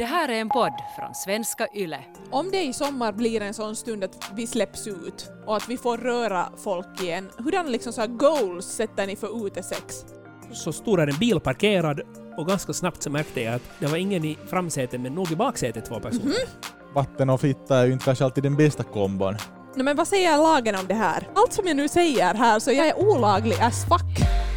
Det här är en podd från svenska YLE. Om det i sommar blir en sån stund att vi släpps ut och att vi får röra folk igen, hurdana liksom så goals sätter ni för utesex? så stod där en bil parkerad och ganska snabbt så märkte jag att det var ingen i framsätet men nog i baksätet två personer. Vatten och fitta är ju inte kanske alltid den bästa kombon. No, men vad säger lagen om det här? Allt som jag nu säger här så jag är olaglig as fuck.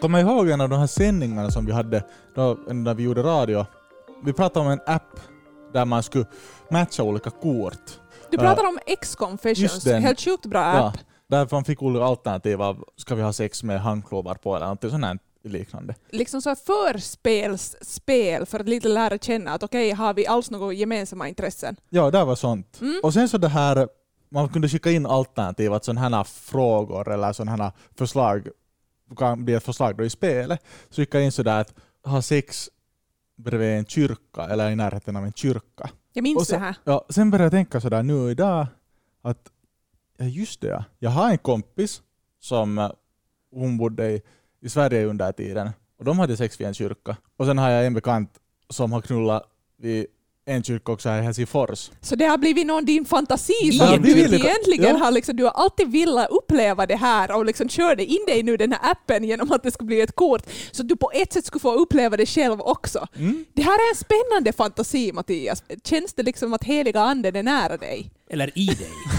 Kommer jag ihåg en av de här sändningarna som vi hade då, när vi gjorde radio? Vi pratade om en app där man skulle matcha olika kort. Du pratar om X-confessions, helt sjukt bra Ja, app. där man fick olika alternativ av ska vi ha sex med handklovar på eller något sånt här liknande. Liksom så förspelsspel för att lite lära känna att okej, har vi alls några gemensamma intressen? Ja, det var sånt. Mm. Och sen så det här, man kunde skicka in alternativ, att sådana här frågor eller sådana här förslag kan bli ett förslag då i spelet. Så skicka in sådär att ha sex bredvid en kyrka eller i närheten av en kyrka. Jag minns Och så- det här. Ja, sen började jag tänka sådär nu idag att ja just det ja. Jag har en kompis som eh, hon bodde i, i Sverige under tiden och de hade sex vid en kyrka. Och sen har jag en bekant som har knullat vid en kyrka också här i Helsingfors. Så det har blivit någon din fantasi som en du kyrka. egentligen Ja. har liksom, du har alltid velat uppleva det här och liksom körde in dig nu den här appen genom att det skulle bli ett kort så du på ett sätt skulle få uppleva det själv också. Mm. Det här är en spännande fantasi Mattias. Känns det liksom att heliga anden är nära dig? Eller i dig.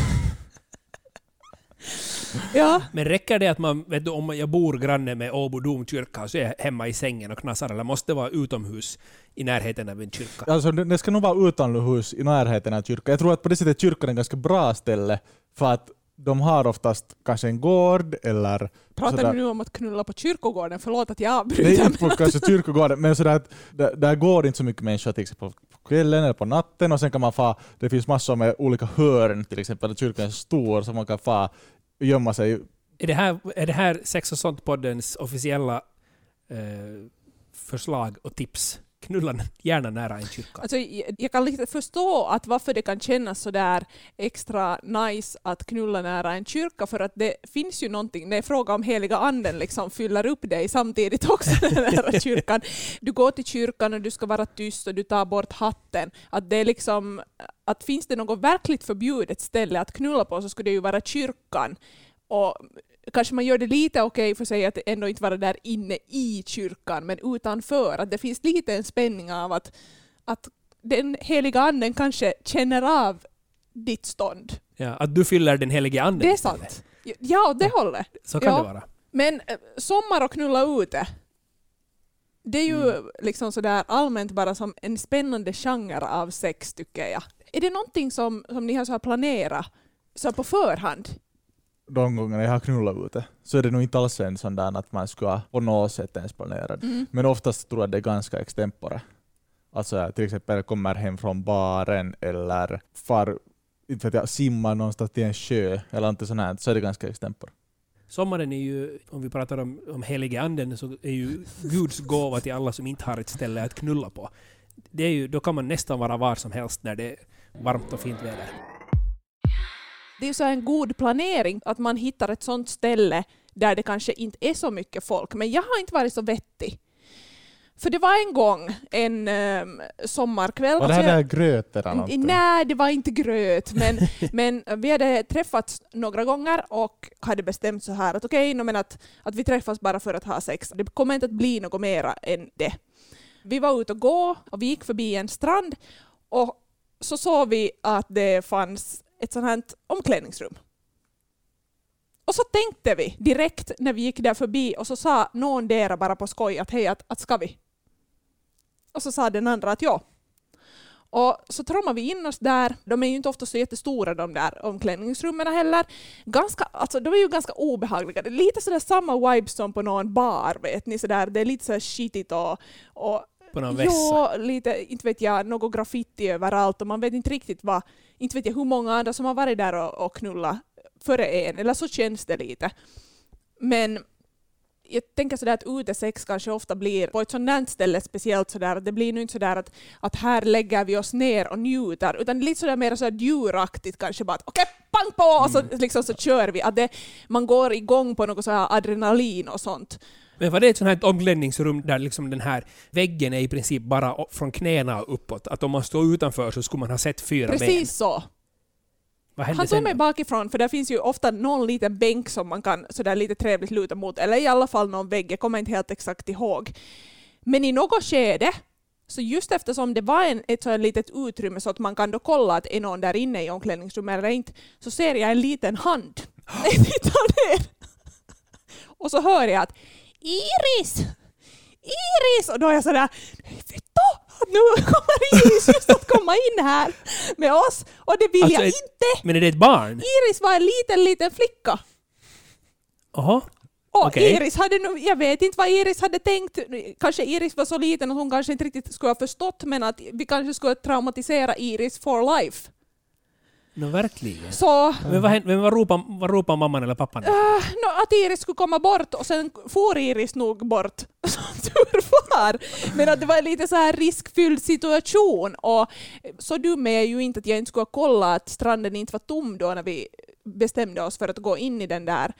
Ja. Men räcker det att man, vet du, om jag bor granne med Åbo domkyrka så är jag hemma i sängen och knasar eller måste det vara utomhus i närheten av en kyrka? Alltså det ska nog vara utomhus i närheten av kyrkan. Jag tror att på det sättet är kyrkan en ganska bra ställe för att de har oftast kanske en gård eller Pratar sådär- du nu om att knulla på kyrkogården? Förlåt att jag Nej, avbryter. inte på kanske kyrkogården, men sådär att där, där går inte så mycket människor till exempel på kvällen eller på natten och sen kan man få, det finns massor med olika hörn till exempel, där kyrkan är stor så man kan få gömma sig. Är det här, är det här Sex och sånt-poddens officiella eh, förslag och tips? Knulla gärna nära en kyrka. Alltså, jag kan lite förstå att varför det kan kännas så där extra nice att knulla nära en kyrka för att det finns ju någonting, det är fråga om heliga anden liksom fyller upp dig samtidigt också nära kyrkan. Du går till kyrkan och du ska vara tyst och du tar bort hatten. Att det är liksom, att finns det något verkligt förbjudet ställe att knulla på så skulle det ju vara kyrkan. Och kanske man gör det lite okej för sig att ändå inte vara där inne i kyrkan, men utanför. Att det finns lite en spänning av att, att den heliga anden kanske känner av ditt stånd. Ja, att du fyller den helige anden Det är sant. Ja, det hållet. Så kan Ja. det vara. Men eh, sommar och knulla ute, det är ju Mm. liksom sådär allmänt bara som en spännande genre av sex tycker jag. Är det någonting som, som ni har så planerat så på förhand? De gångerna jag har knullat ute så är det nog inte alls en sån där att man ska på något sätt ens planera det. Mm. Men oftast tror jag det är ganska extempore. Alltså jag till exempel kommer hem från baren eller far, inte vet jag, simmar någonstans till en sjö eller något sånt här, så är det ganska extempore. Sommaren är ju, om vi pratar om, om helige anden, så är ju Guds gåva till alla som inte har ett ställe att knulla på. Det är ju, då kan man nästan vara var som helst när det är varmt och fint väder. Det är ju så en god planering att man hittar ett sånt ställe där det kanske inte är så mycket folk. Men jag har inte varit så vettig. För det var en gång en um, sommarkväll. Var det alltså här jag- där gröt eller någonting? Nej, det var inte gröt, men, men vi hade träffats några gånger och hade bestämt så här att okej, men att, att vi träffas bara för att ha sex. Det kommer inte att bli något mera än det. Vi var ute och gå och vi gick förbi en strand och så såg vi att det fanns ett sånt här omklädningsrum. Och så tänkte vi direkt när vi gick där förbi och så sa någon dera bara på skoj att hej, att, att ska vi? Och så sa den andra att ja. Och så trommar vi in oss där. De är ju inte ofta så jättestora de där omklädningsrummen heller. Ganska, alltså, de är ju ganska obehagliga. Det är lite sådär samma vibes som på någon bar, vet ni. Sådär, det är lite sådär skitigt och, och på någon vässa. Ja, lite, inte vet jag, något graffiti överallt och man vet inte riktigt vad, inte vet jag hur många andra som har varit där och, och knullat före en, eller så känns det lite. Men jag tänker sådär att utesex kanske ofta blir på ett sådant ställe speciellt sådär att det blir nu inte sådär att, att här lägger vi oss ner och njuter utan lite sådär mer sådär djuraktigt kanske bara att okej, pang på och så, liksom, så kör vi. Att det, man går igång på något så här adrenalin och sånt. Men var det ett sånt här omklädningsrum där liksom den här väggen är i princip bara från knäna och uppåt? Att om man står utanför så skulle man ha sett fyra ben? Precis så. Vad hände Han tog mig bakifrån för där finns ju ofta någon liten bänk som man kan sådär lite trevligt luta mot, eller i alla fall någon vägg, jag kommer inte helt exakt ihåg. Men i något skede, så just eftersom det var en, ett sådant litet utrymme så att man kan då kolla att är någon där inne i omklädningsrummet eller inte, så ser jag en liten hand. Jag tittar ner. Och så hör jag att Iris! Iris! Och då är jag sådär, Vittu! Nu kommer Iris just att komma in här med oss och det vill Alltså, jag ett- inte! Men är det ett barn? Iris var en liten, liten flicka. Jaha. Och Okej. Iris hade nog, jag vet inte vad Iris hade tänkt. Kanske Iris var så liten att hon kanske inte riktigt skulle ha förstått men att vi kanske skulle traumatisera Iris for life. No, verkligen. Så Men vad, hände, men vad, ropar, vad ropar mamman eller pappan? äh, nå, att Iris skulle komma bort och sen for Iris nog bort. Som tur var. Men att det var en lite så här riskfylld situation och så dum är jag ju inte att jag inte skulle ha kollat att stranden inte var tom då när vi bestämde oss för att gå in i den där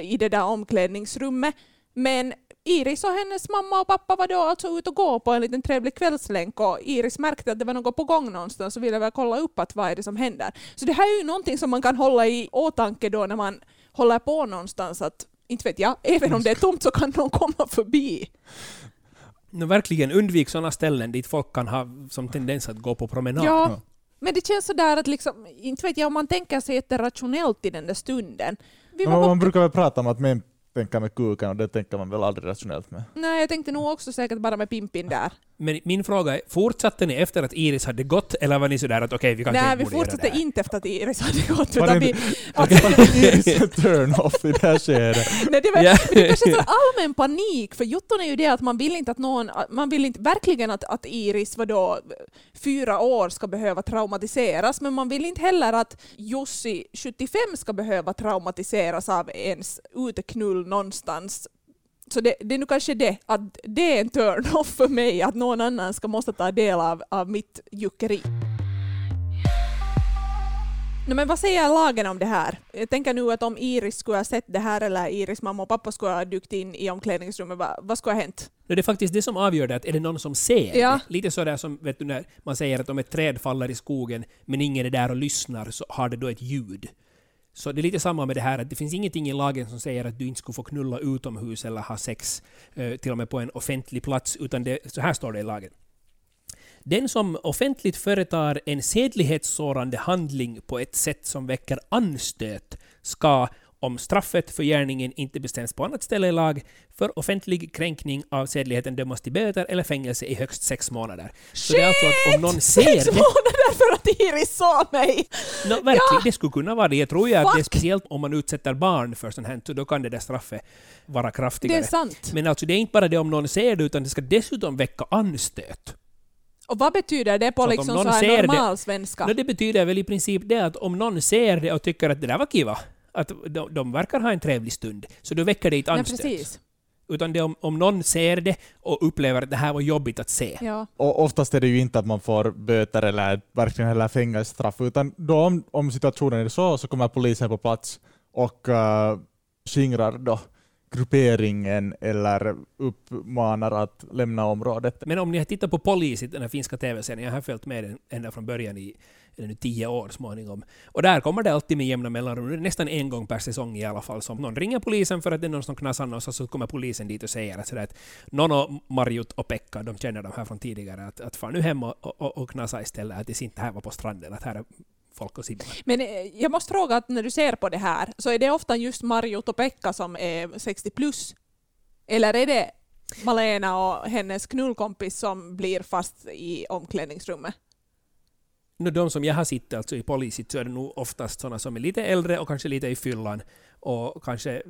i det där omklädningsrummet. Men Iris och hennes mamma och pappa var då alltså ute och gå på en liten trevlig kvällslänk och Iris märkte att det var något på gång någonstans och ville väl kolla upp att vad är det som händer. Så det här är ju någonting som man kan hålla i åtanke då när man håller på någonstans att inte vet jag, även om det är tomt så kan någon komma förbi. No, verkligen undvik sådana ställen dit folk kan ha som tendens att gå på promenad. Ja, men det känns sådär att liksom, inte vet jag om man tänker sig jätterationellt i den där stunden. Vi man borta- brukar väl prata om att män Tänka med kuken och det tänker man väl aldrig rationellt med. Nej, jag tänkte nog också säkert bara med Pimpin där. Men min fråga är, fortsatte ni efter att Iris hade gått eller var ni sådär att okej, vi kanske Nej, inte vi fortsatte inte efter att Iris hade gått. Var det vi, Iris en turn-off i det här skedet. Nej, det, var, men det kanske så allmän panik, för jotton är ju det att man vill inte att någon, man vill inte verkligen att, att Iris var då fyra år ska behöva traumatiseras, men man vill inte heller att Jussi 75 ska behöva traumatiseras av ens uteknull någonstans. Så det, det är nu kanske det, att det är en turn-off för mig, att någon annan ska måste ta del av, av mitt juckeri. No, men vad säger lagen om det här? Jag tänker nu att om Iris skulle ha sett det här eller Iris mamma och pappa skulle ha dykt in i omklädningsrummet, vad, vad skulle ha hänt? No, det är faktiskt det som avgör det, att är det någon som ser Ja. Lite sådär som vet du, när man säger att om ett träd faller i skogen men ingen är där och lyssnar så har det då ett ljud. Så det är lite samma med det här att det finns ingenting i lagen som säger att du inte skulle få knulla utomhus eller ha sex eh, till och med på en offentlig plats, utan det, så här står det i lagen. Den som offentligt företar en sedlighetssårande handling på ett sätt som väcker anstöt ska, om straffet för gärningen inte bestäms på annat ställe i lag, för offentlig kränkning av sedligheten dömas till böter eller fängelse i högst sex månader. Så det är alltså att om någon ser Sex det... månader för att Iris såg mig! No, verkligen, det skulle kunna vara det. Jag tror ju att det är speciellt om man utsätter barn för sånt här, så då kan det där straffet vara Det kraftigare. är sant. Men alltså det är inte bara det om någon ser det, utan det ska dessutom väcka anstöt. Och vad betyder det på Så liksom så här ser det- normal svenska? No, det betyder väl i princip det att om någon ser det och tycker att det där var kiva, att de, de verkar ha en trevlig stund, så då väcker det inte Nej, anstöt. precis. Utan det är om, om någon ser det och upplever att det här var jobbigt att se. Ja. Och oftast är det ju inte att man får böter eller verkligen heller fängelsestraff, utan då om, om situationen är så, så kommer polisen på plats och uh, skingrar då grupperingen eller uppmanar att lämna området. Men om ni har tittat på Polis i den här finska TV-serien, jag har följt med den ända från början i eller nu tio år småningom. Och där kommer det alltid med jämna mellanrum, nästan en gång per säsong i alla fall, som någon ringer polisen för att det är någon som knasar någonstans, så kommer polisen dit och säger att, sådär att någon och Marjut och Pekka, de känner de här från tidigare, att, att far nu hem och, och, och knasa istället, att det inte här var på stranden, att här är folk och simmar. Men eh, jag måste fråga att när du ser på det här, så är det ofta just Marjut och Pekka som är 60 plus? Eller är det Malena och hennes knullkompis som blir fast i omklädningsrummet? Nu de som jag har sett alltså i polisit så är det nog oftast sådana som är lite äldre och kanske lite i fyllan och kanske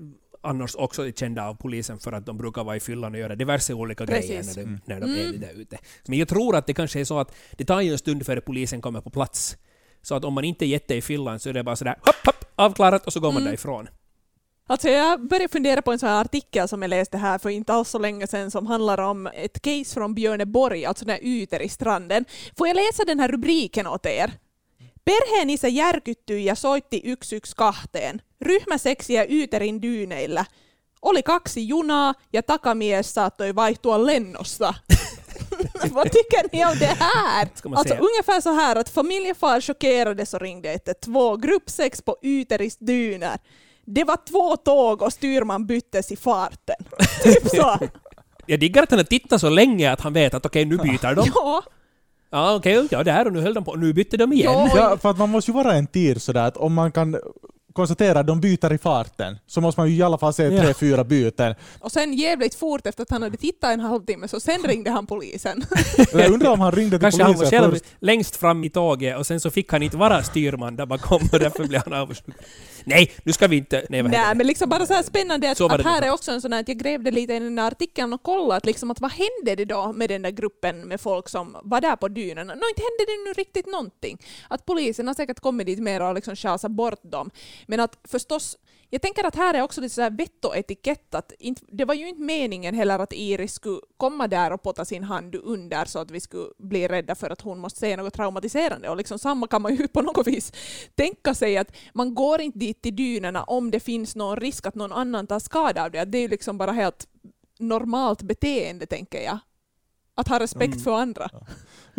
annars också är kända av polisen för att de brukar vara i fyllan och göra diverse olika Precis. grejer när de, Mm. när de är Mm. där ute. Men jag tror att det kanske är så att det tar ju en stund före polisen kommer på plats. Så att om man inte är jätte i fyllan så är det bara sådär hopp, hopp, avklarat och så går man Mm. därifrån. Alltså jag började fundera på en sån här artikel som jag läste här för inte alls så länge sedan som handlar om ett case från Björneborg, alltså den här Yter i stranden. Får jag läsa den här rubriken åt er? Perheenissä järkyttyi ja soitti 112. Ryhmäseksiä Yterin dyyneillä. Oli kaksi junaa ja takamies saattoi vaihtua lennossa. Vad tycker ni om det här? Alltså säga. ungefär så här att familjefar chockades och ringde 112. Gruppsex på Yteris dyner. Det var två tåg och styrman byttes i farten. typ så. Jag diggar att han har tittat så länge att han vet att okej, nu byter de. Ja, Ja, okej, ja där och nu höll de på. Nu bytte de igen. Ja, för att man måste ju vara en tid sådär att om man kan konstatera att de byter i farten så måste man ju i alla fall se Ja. tre, fyra byten. och sen jävligt fort efter att han hade tittat en halvtimme så sen ringde han polisen. Jag undrar om han ringde till Kanske han var polisen själv först. längst fram i tåget och sen så fick han inte vara styrman där bakom och därför blev han avundsjuk. Nej, nu ska vi inte... Nej, Nej, men liksom bara så här spännande att, att det här är också en sån här att jag grävde lite i den här artikeln och kollade att, liksom att vad hände det då med den där gruppen med folk som var där på dynen? Nå, inte hände det nu riktigt någonting. Att polisen har säkert kommit dit mer och liksom chasat bort dem. Men att förstås, jag tänker att här är också lite så här vett och etikett. Att inte, det var ju inte meningen heller att Iris skulle komma där och potta sin hand under så att vi skulle bli rädda för att hon måste säga något traumatiserande. Och liksom samma kan man ju på något vis tänka sig att man går inte dit till dynerna om det finns någon risk att någon annan tar skada av det. Att Det är ju liksom bara helt normalt beteende, tänker jag. Att ha respekt Mm. för andra. Ja,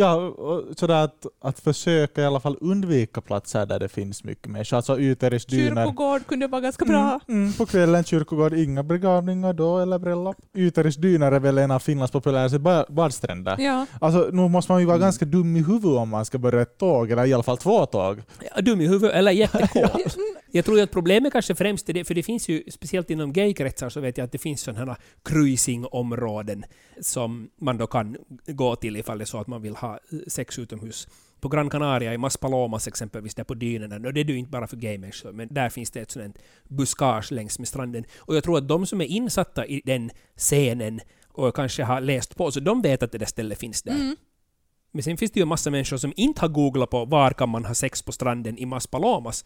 och sådär att, att försöka i alla fall undvika platser där det finns mycket människor. Alltså Yteris dyner. Kyrkogård kunde vara ganska bra. Mm, mm, på kvällen kyrkogård, inga begravningar då eller bröllop. Yteris dyner är väl en av Finlands populäraste ba- badstränder. Ja. Alltså nu måste man ju vara Mm. ganska dum i huvudet om man ska börja ett tåg, eller i alla fall två tåg. Ja, dum i huvudet eller jättekåt. Jag tror ju att problemet kanske främst är det, för det finns ju, speciellt inom gaykretsar så vet jag att det finns sådana här cruisingområden som man då kan gå till ifall det är så att man vill ha eh, sex utomhus. På Gran Canaria, i Maspalomas exempelvis, där på dynerna, och det är ju inte bara för gaymänniskor, men där finns det ett sådant buskage längs med stranden. Och jag tror att de som är insatta i den scenen och kanske har läst på, så de vet att det där stället finns där. Mm. Men sen finns det ju en massa människor som inte har googlat på var kan man ha sex på stranden i Maspalomas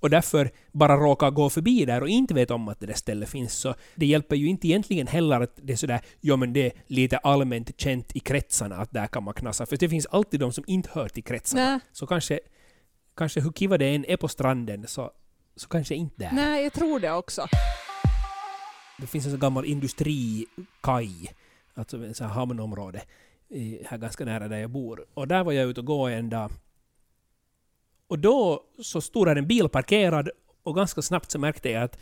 och därför bara råkar gå förbi där och inte vet om att det där stället finns. Så det hjälper ju inte egentligen heller att det är sådär, ja men det är lite allmänt känt i kretsarna att där kan man knasa. För det finns alltid de som inte hör till kretsarna. Nej, Så kanske, kanske hur kiva det än är på stranden så, så kanske inte där. nej, jag tror det också. Det finns en sån gammal industrikaj, alltså här hamnområde, här ganska nära där jag bor. Och där var jag ute och gå en dag. Och då så stod där en bil parkerad och ganska snabbt så märkte jag att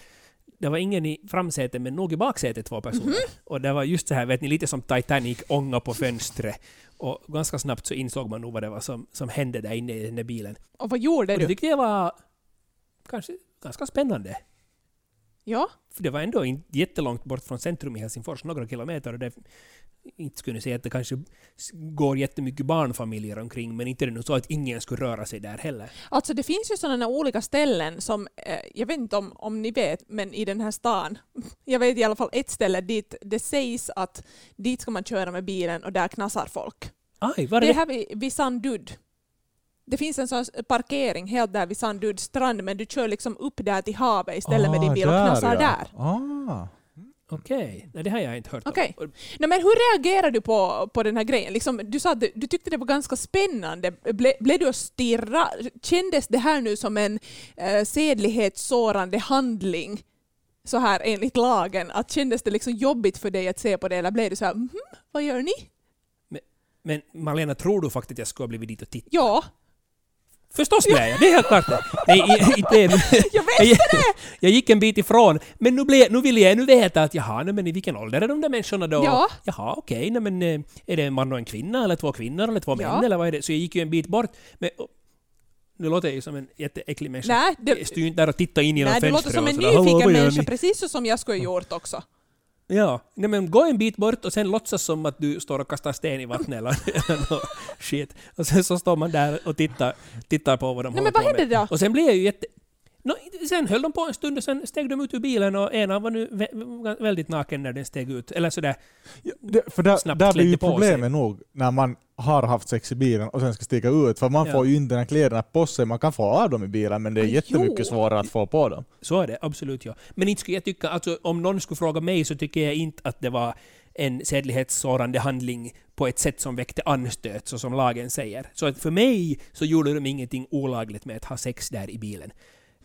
det var ingen i framsätet men nog i baksätet två personer. Och det var just så här, vet ni, lite som Titanic, ånga på fönstret. Och ganska snabbt så insåg man nog vad det var som, som hände där inne i den där bilen. Och vad gjorde Och det du? tyckte jag var kanske ganska spännande. Ja, För det var ändå inte jättelångt bort från centrum i Helsingfors, några kilometer. Och det, inte skulle säga att det kanske går jättemycket barnfamiljer omkring, men inte är det nog så att ingen skulle röra sig där heller. alltså det finns ju sådana olika ställen som, eh, jag vet inte om, om ni vet, men i den här stan, jag vet i alla fall ett ställe dit det sägs att dit ska man köra med bilen och där knasar folk. Aj, var Det är är det? här vid, vid Sandud. Det finns en sån parkering helt där vid Sanduds strand, men du kör liksom upp där till havet istället med din bil och där, knasar ja. där. Ah. Okej, nej, det har jag inte hört Okej. om. Nej, men hur reagerar du på, på den här grejen? Liksom, du sa att du, du tyckte det var ganska spännande. Ble, blev du att stirra? Kändes det här nu som en eh, sedlighetssårande handling? Så här enligt lagen. Att kändes det liksom jobbigt för dig att se på det eller blev du så här mhm, vad gör ni? Men Malena, tror du faktiskt att jag skulle ha blivit dit och tittat? Ja, Förstås blev jag, det är helt klart det. Nej, inte det. jag visste jag, jag gick en bit ifrån, men nu, blev, nu ville jag ännu veta att jaha, nej, men i vilken ålder är de där människorna då? Ja. Jaha, okej, nej, men eh, är det en man och en kvinna, eller två kvinnor, eller två män, Ja. eller vad är det? Så jag gick ju en bit bort. Men, och, nu låter jag ju som en jätteäcklig människa. Nej, det- jag står ju inte där och tittar in genom Nej, du fönstret låter som en sådär, "Hallå, nyfiken människa, ni?" precis som jag skulle ha gjort också. Ja, nej, men gå en bit bort och sen låtsas som att du står och kastar sten i vattnet eller, eller något shit. Och sen så står man där och tittar, tittar på vad de Nej, håller men vad på med. då? Och sen blir jag ju jätte... Nå, sen höll de på en stund och sen steg de ut ur bilen och ena var nu vä- väldigt naken när den steg ut. Eller sådär. Ja, det, för där, där blir ju problemet nog när man har haft sex i bilen och sen ska stiga ut. För man Ja. får ju inte de här kläderna på sig. Man kan få av dem i bilen men det är Ah, jättemycket jo. svårare att få på dem. Så är det, absolut ja. Men inte skulle jag tycka, alltså om någon skulle fråga mig så tycker jag inte att det var en sedlighetssårande handling på ett sätt som väckte anstöt, så som lagen säger. Så att för mig så gjorde de ingenting olagligt med att ha sex där i bilen.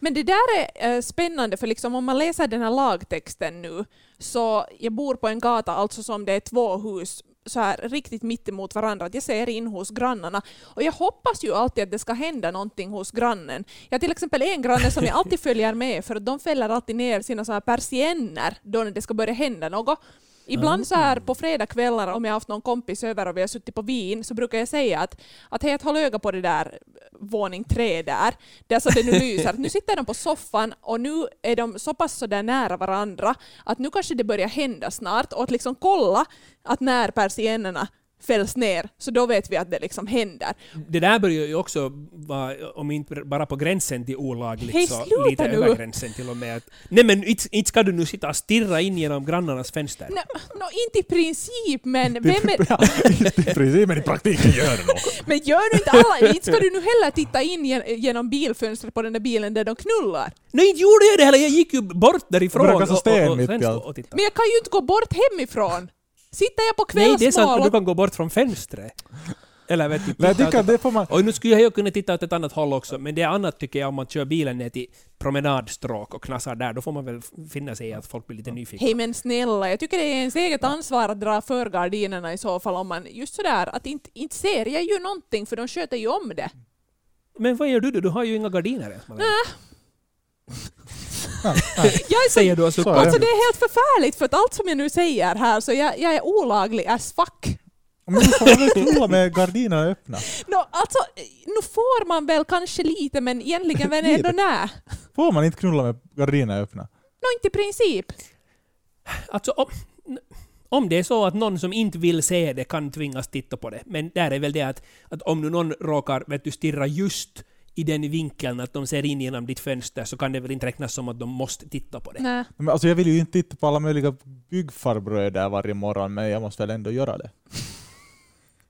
Men det där är eh, spännande, för liksom om man läser den här lagtexten nu, så jag bor på en gata, alltså som det är två hus så här riktigt mitt emot varandra, att jag ser in hos grannarna. Och jag hoppas ju alltid att det ska hända någonting hos grannen. Jag har till exempel en granne som jag alltid följer med, för att de fäller alltid ner sina så här persienner då när det ska börja hända något. Ibland så här på fredagskvällar om jag har haft någon kompis över och vi har suttit på vin så brukar jag säga att, att hej, att håll öga på det där våning tre där, där så det nu lyser. Nu sitter de på soffan och nu är de så pass så där nära varandra att nu kanske det börjar hända snart och att liksom kolla att när persiennerna fälls ner så då vet vi att det liksom händer. Det där börjar ju också vara, om inte bara på gränsen till olagligt, Hej, så lite nu. över gränsen till och med. Att, nej men inte, inte ska du nu sitta och stirra in genom grannarnas fönster. Nå, nå, inte i princip, men vem är, Ja, inte i princip, men i praktiken gör det nog. Men gör nu inte alla, inte ska du nu heller titta in gen- genom bilfönstret på den där bilen där de knullar. Nej, inte gjorde jag det heller! Jag gick ju bort därifrån Jag sen allt. stå och titta. Men jag kan ju inte gå bort hemifrån. Sitter jag på Nej, det är sant, kvällsmål men du och... kan gå bort från fönstret. Eller vet du, jag tycker att det får man... Oj, nu skulle jag ju kunna titta åt ett annat håll också, men det är annat tycker jag om man kör bilen ner till promenadstråk och knassar där, då får man väl finna sig i att folk blir lite nyfikna. Hej men snälla, jag tycker det är ens eget ansvar att dra för gardinerna i så fall om man just sådär att inte, inte ser jag ju någonting för de sköter ju om det. Men vad gör du då? Du har ju inga gardiner ens. Jag är så, Säger du och Så är suckar. det. alltså det är helt förfärligt för att allt som jag nu säger här så jag, jag är olaglig as fuck. Men då får väl knulla med gardinerna öppna. Nå, alltså, nu får man väl kanske lite men egentligen väl ändå Lite. nä. Får man inte knulla med gardinerna öppna? Nå, inte i princip. Alltså, om, om det är så att någon som inte vill se det kan tvingas titta på det, men där är väl det att, att om nu någon råkar vet du, stirra just i den vinkeln att de ser in genom ditt fönster så kan det väl inte räknas som att de måste titta på det. Nä. Men alltså jag vill ju inte titta på alla möjliga byggfarbröder varje morgon, men jag måste väl ändå göra det.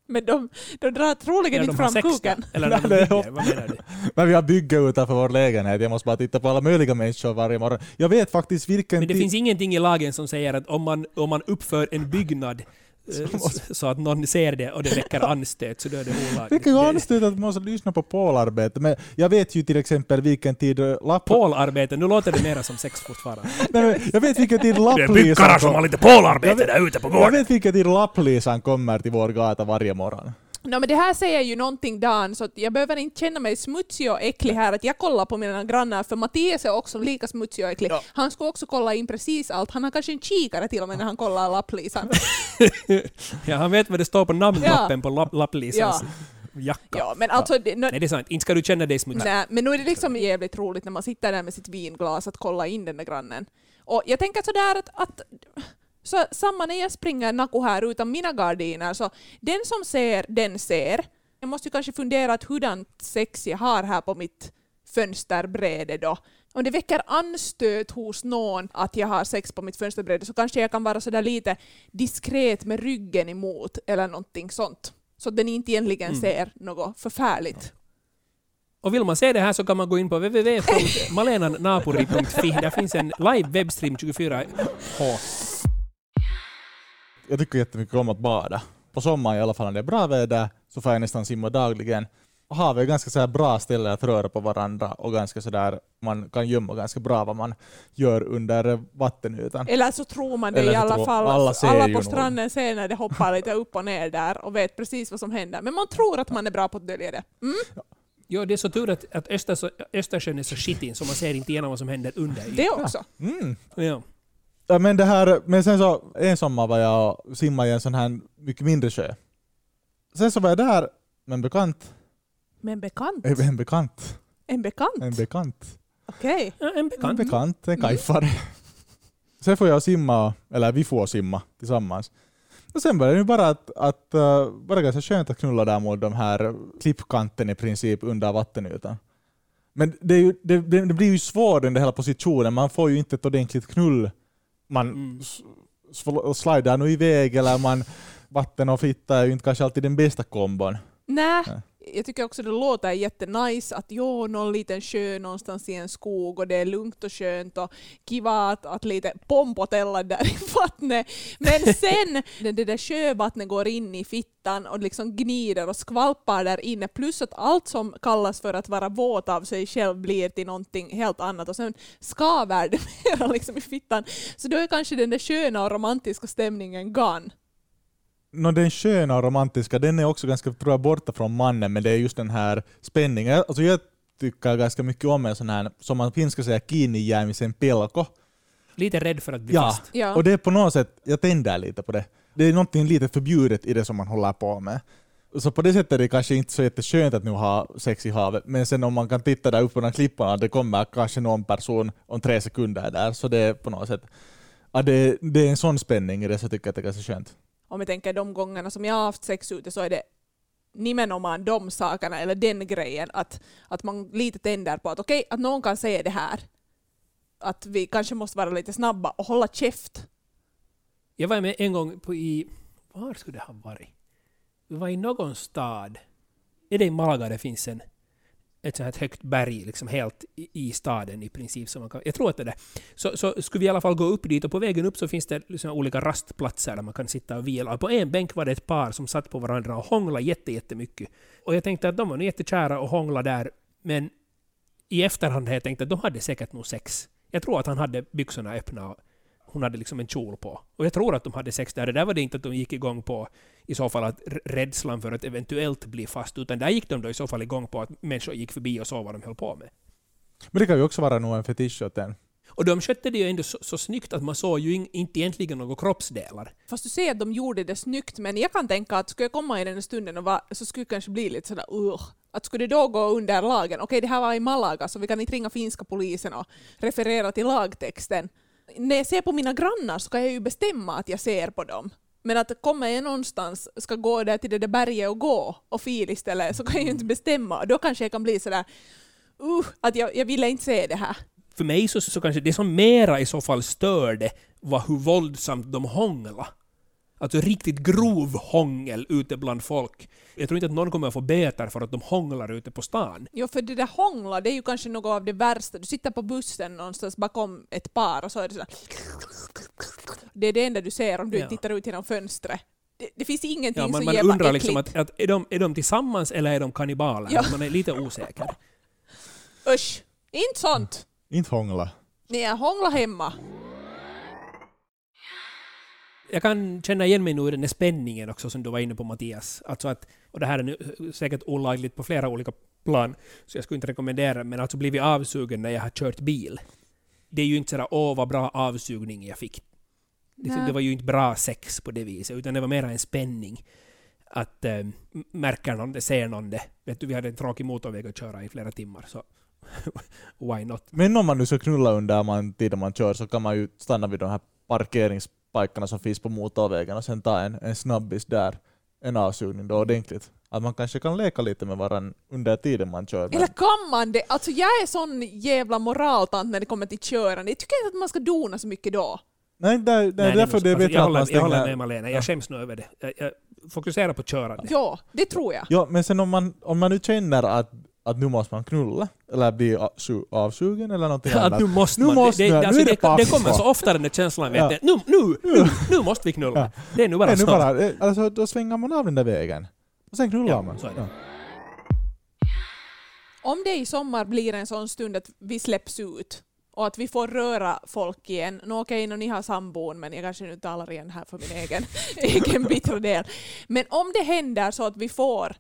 Men de, de drar troligen Eller inte fram kuken. Eller när de Nej, bygger. Vad menar du? Men vi har bygge utanför vår lägenhet, jag måste bara titta på alla möjliga människor varje morgon. Jag vet faktiskt vilken Men det finns ingenting i lagen som säger att om man, om man uppför en byggnad så att någon ser det och det väcker anstöt så då är det olagligt. Det ju Det- anstöta att man måste lyssna på pålarbete, men jag vet ju till exempel vilken tid eh, lapp... Pålarbete, nu låter det mera som sex fortfarande. Nej, jag vet vilken tid Det är lapplisan byggkarlar som har lite pålarbete Jag vet- där ute på Jag gården. vet vilken tid lapplisan kommer till vår gata varje morgon. No, men det här säger ju någonting Dan, så jag behöver inte känna mig smutsig och äcklig här, att jag kollar på mina grannar, för Mattias är också lika smutsig och äcklig. Ja. Han ska också kolla in precis allt. Han har kanske en kikare till och med när han kollar lapplisan. Ja, han vet vad det står på namnlappen på lapp, lapplisans jacka. ja, men alltså... Det, no, Nej, det är sant. Inte ska du känna dig smutsig. nej, men nu är det liksom jävligt roligt när man sitter där med sitt vinglas att kolla in den där grannen. Och jag tänker sådär att, att så samma när jag springer Naku här utan mina gardiner, så den som ser, den ser. Jag måste ju kanske fundera att hurdant sex jag har här på mitt fönsterbräde då. Om det väcker anstöt hos någon att jag har sex på mitt fönsterbräde så kanske jag kan vara sådär lite diskret med ryggen emot eller någonting sånt. Så att den inte egentligen Mm. ser något förfärligt. Och vill man se det här så kan man gå in på www.malenannapuri.fi. Där finns en live webbstream 24H. Jag tycker jättemycket om att bada. På sommaren i alla fall när det är bra väder så får jag nästan simma dagligen. Och havet är ganska så här bra ställe att röra på varandra och ganska så där man kan gömma ganska bra vad man gör under vattenytan. Eller så tror man det Eller i alla tror- fall. alla alla på stranden ser när det hoppar lite upp och ner där och vet precis vad som händer. Men man tror att man är bra på att dölja det. Mm? Ja, det är så tur att, att Östers, Östersjön är så skitig så man ser inte igenom vad som händer under. Det också. Mm. Ja. Ja, men, det här, men sen så, en sommar var jag och simmade i en sån här mycket mindre sjö. Sen så var jag där med en bekant. Men bekant. Eh, En bekant. En bekant? En bekant. Okej. Ja, En En bekant. bekant, en Mm. kajfare. Sen får jag simma, eller vi får simma tillsammans. Och sen var det ju bara att, att uh, bara ganska skönt att knulla där mot de här klippkanten i princip under vattenytan. Men det, är ju, det, det, det blir ju svårt under hela positionen, man får ju inte ett ordentligt knull. Man Mm. slidar nog iväg eller man vatten och fitta är ju inte kanske alltid den bästa kombon. Nej, Nej. Jag tycker också det låter jättenice att jo, någon liten sjö någonstans i en skog och det är lugnt och skönt och kiva att, att lite pompotella där i vattnet. Men sen när det där sjövattnet går in i fittan och liksom gnider och skvalpar där inne plus att allt som kallas för att vara våt av sig själv blir till någonting helt annat och sen skaver det mera liksom i fittan. Så då är kanske den där sköna och romantiska stämningen gone. Nå, den sköna och romantiska, den är också ganska tror jag, borta från mannen, men det är just den här spänningen. Alltså jag tycker ganska mycket om en sån här, som man finska säger, kiinni jäämisen pelko. Lite rädd för att bli Ja. fast. Ja. Och det är på något sätt, jag tänder lite på det. Det är någonting lite förbjudet i det som man håller på med. Så på det sättet är det kanske inte så jätteskönt att nu ha sex i havet, men sen om man kan titta där uppe på de klipporna, det kommer kanske någon person om tre sekunder där, så det är på något sätt, ja, det, det är en sån spänning i det så tycker jag att det är ganska skönt om jag tänker de gångerna som jag har haft sex ute så är det nimenomaan de sakerna eller den grejen att, att man lite tänder på att okej, att någon kan säga det här. Att vi kanske måste vara lite snabba och hålla käft. Jag var med en gång på i... Var skulle det ha varit? Vi var i någon stad. Är det i Malaga det finns en, ett sånt här högt berg liksom helt i, i staden i princip? Som man kan, jag tror att det är det. Så, så skulle vi i alla fall gå upp dit och på vägen upp så finns det liksom olika rastplatser där man kan sitta och vila. Och på en bänk var det ett par som satt på varandra och hånglade jätte, jättemycket. Och jag tänkte att de var nog jättekära och hånglade där, men i efterhand har jag tänkt att de hade säkert nog sex. Jag tror att han hade byxorna öppna och hon hade liksom en kjol på. Och jag tror att de hade sex där. Det där var det inte att de gick igång på i så fall att rädslan för att eventuellt bli fast, utan där gick de då i så fall igång på att människor gick förbi och såg vad de höll på med. Men det kan ju också vara nog en fetisch åt den. Och de skötte det ju ändå så, så snyggt att man såg ju in, inte egentligen några kroppsdelar. Fast du ser att de gjorde det snyggt, men jag kan tänka att skulle jag komma i den stunden och va, så skulle det kanske bli lite sådär uh, att skulle det då gå under lagen, okej det här var i Malaga så vi kan inte ringa finska polisen och referera till lagtexten. När jag ser på mina grannar så kan jag ju bestämma att jag ser på dem. Men att kommer jag någonstans, ska gå där till det där berget och gå och fil istället, så kan jag ju inte bestämma. Då kanske jag kan bli sådär uh, att jag, jag ville inte se det här. För mig så, så kanske det som mera i så fall störde var hur våldsamt de hångla. Alltså riktigt grov hångel ute bland folk. Jag tror inte att någon kommer att få böter för att de hånglar ute på stan. Jo, för det där hångla, det är ju kanske något av det värsta. Du sitter på bussen någonstans bakom ett par och så är det sådär... Det är det enda du ser om du Ja. tittar ut genom fönstret. Det, det finns ingenting Ja, man, som man ger bara undrar liksom att, att är, de, är de tillsammans eller är de kannibaler? Ja. Man är lite osäker. Usch! Inte sånt! Inte hångla. Nej, hångla hemma. Jag kan känna igen mig nu i den där spänningen också som du var inne på Mattias. Alltså att, och det här är nu säkert olagligt på flera olika plan, så jag skulle inte rekommendera men alltså blivit avsugen när jag har kört bil. Det är ju inte sådär åh vad bra avsugning jag fick. Liksom, det var ju inte bra sex på det viset, utan det var mera en spänning. Att äh, märker någon det, ser någon det. Vet du, vi hade en tråkig motorväg att köra i flera timmar, så why not? Men om man nu ska knulla under man, tiden man kör så kan man ju stanna vid de här parkeringsspikarna som finns på motorvägen och sen ta en, en snabbis där. En avsugning då ordentligt. Att man kanske kan leka lite med varandra under tiden man kör. Eller kan man det? Alltså jag är sån jävla moraltant när det kommer till körande. Jag tycker inte att man ska dona så mycket då. Nej, där, där, Nej, det är därför det Alltså, bättre jag, att håller, man jag håller stänger... med Malena, Ja. jag skäms nog över det. Jag, jag fokuserar på körande. Ja, det tror jag. Ja, men sen om man, om man nu känner att, att nu måste man knulla, eller bli avsugen eller någonting Att annat. nu måste Nu man. måste det, jag. det, Nu alltså, är det det, det kommer så ofta den där känslan. Vet Ja. du. Nu, nu, nu, nu måste vi knulla. Ja. Det är nu bara Nej, nu så. bara, alltså, då svänger man av den där vägen. Och sen knullar Ja, man. så är det. Ja. Om det i sommar blir en sån stund att vi släpps ut och att vi får röra folk igen. Nå okej, nå, ni har sambon, men jag kanske nu talar igen här för min egen, egen bittra del. Men om det händer så att vi får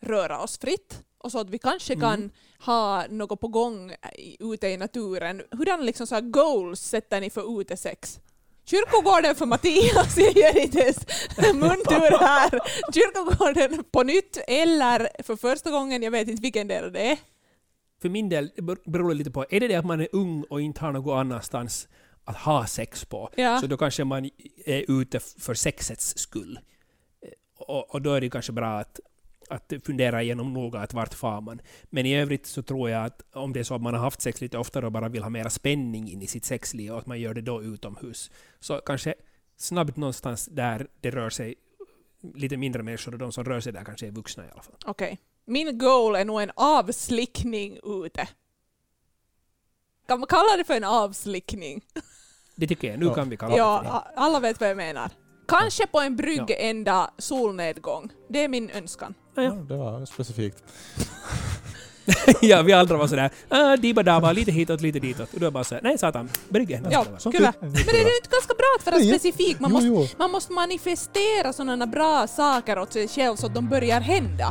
röra oss fritt och så att vi kanske Mm. kan ha något på gång ute i naturen. Hurdana liksom så goals sätter ni för utesex? Kyrkogården för Mattias, jag ger inte ens muntur här. Kyrkogården på nytt eller för första gången, jag vet inte vilken del det är. För min del beror det lite på. Är det det att man är ung och inte har något annanstans att ha sex på, Ja. så då kanske man är ute för sexets skull. Eh, Och, och då är det kanske bra att, att fundera igenom noga att vart far man. Men i övrigt så tror jag att om det är så att man har haft sex lite oftare och bara vill ha mera spänning in i sitt sexliv och att man gör det då utomhus, så kanske snabbt någonstans där det rör sig lite mindre människor och de som rör sig där kanske är vuxna i alla fall. Okej. Min goal är nog en avslickning ute. Kan man kalla det för en avslickning? Det tycker jag. Nu Ja. kan vi kalla Ja, det för a- alla vet vad jag menar. Kanske på en bryggända solnedgång. Det är min önskan. Ja, Ja, det var specifikt. ja. ja, vi andra var sådär ah, diba-daba, lite hitåt, lite ditåt. Och då bara såhär, nej satan, brygge. Ja, Så kyllä. fick- Men det är ju inte ganska bra att vara specifik. Man jo, måste, jo. man måste manifestera sådana bra saker åt sig själv så att de börjar hända.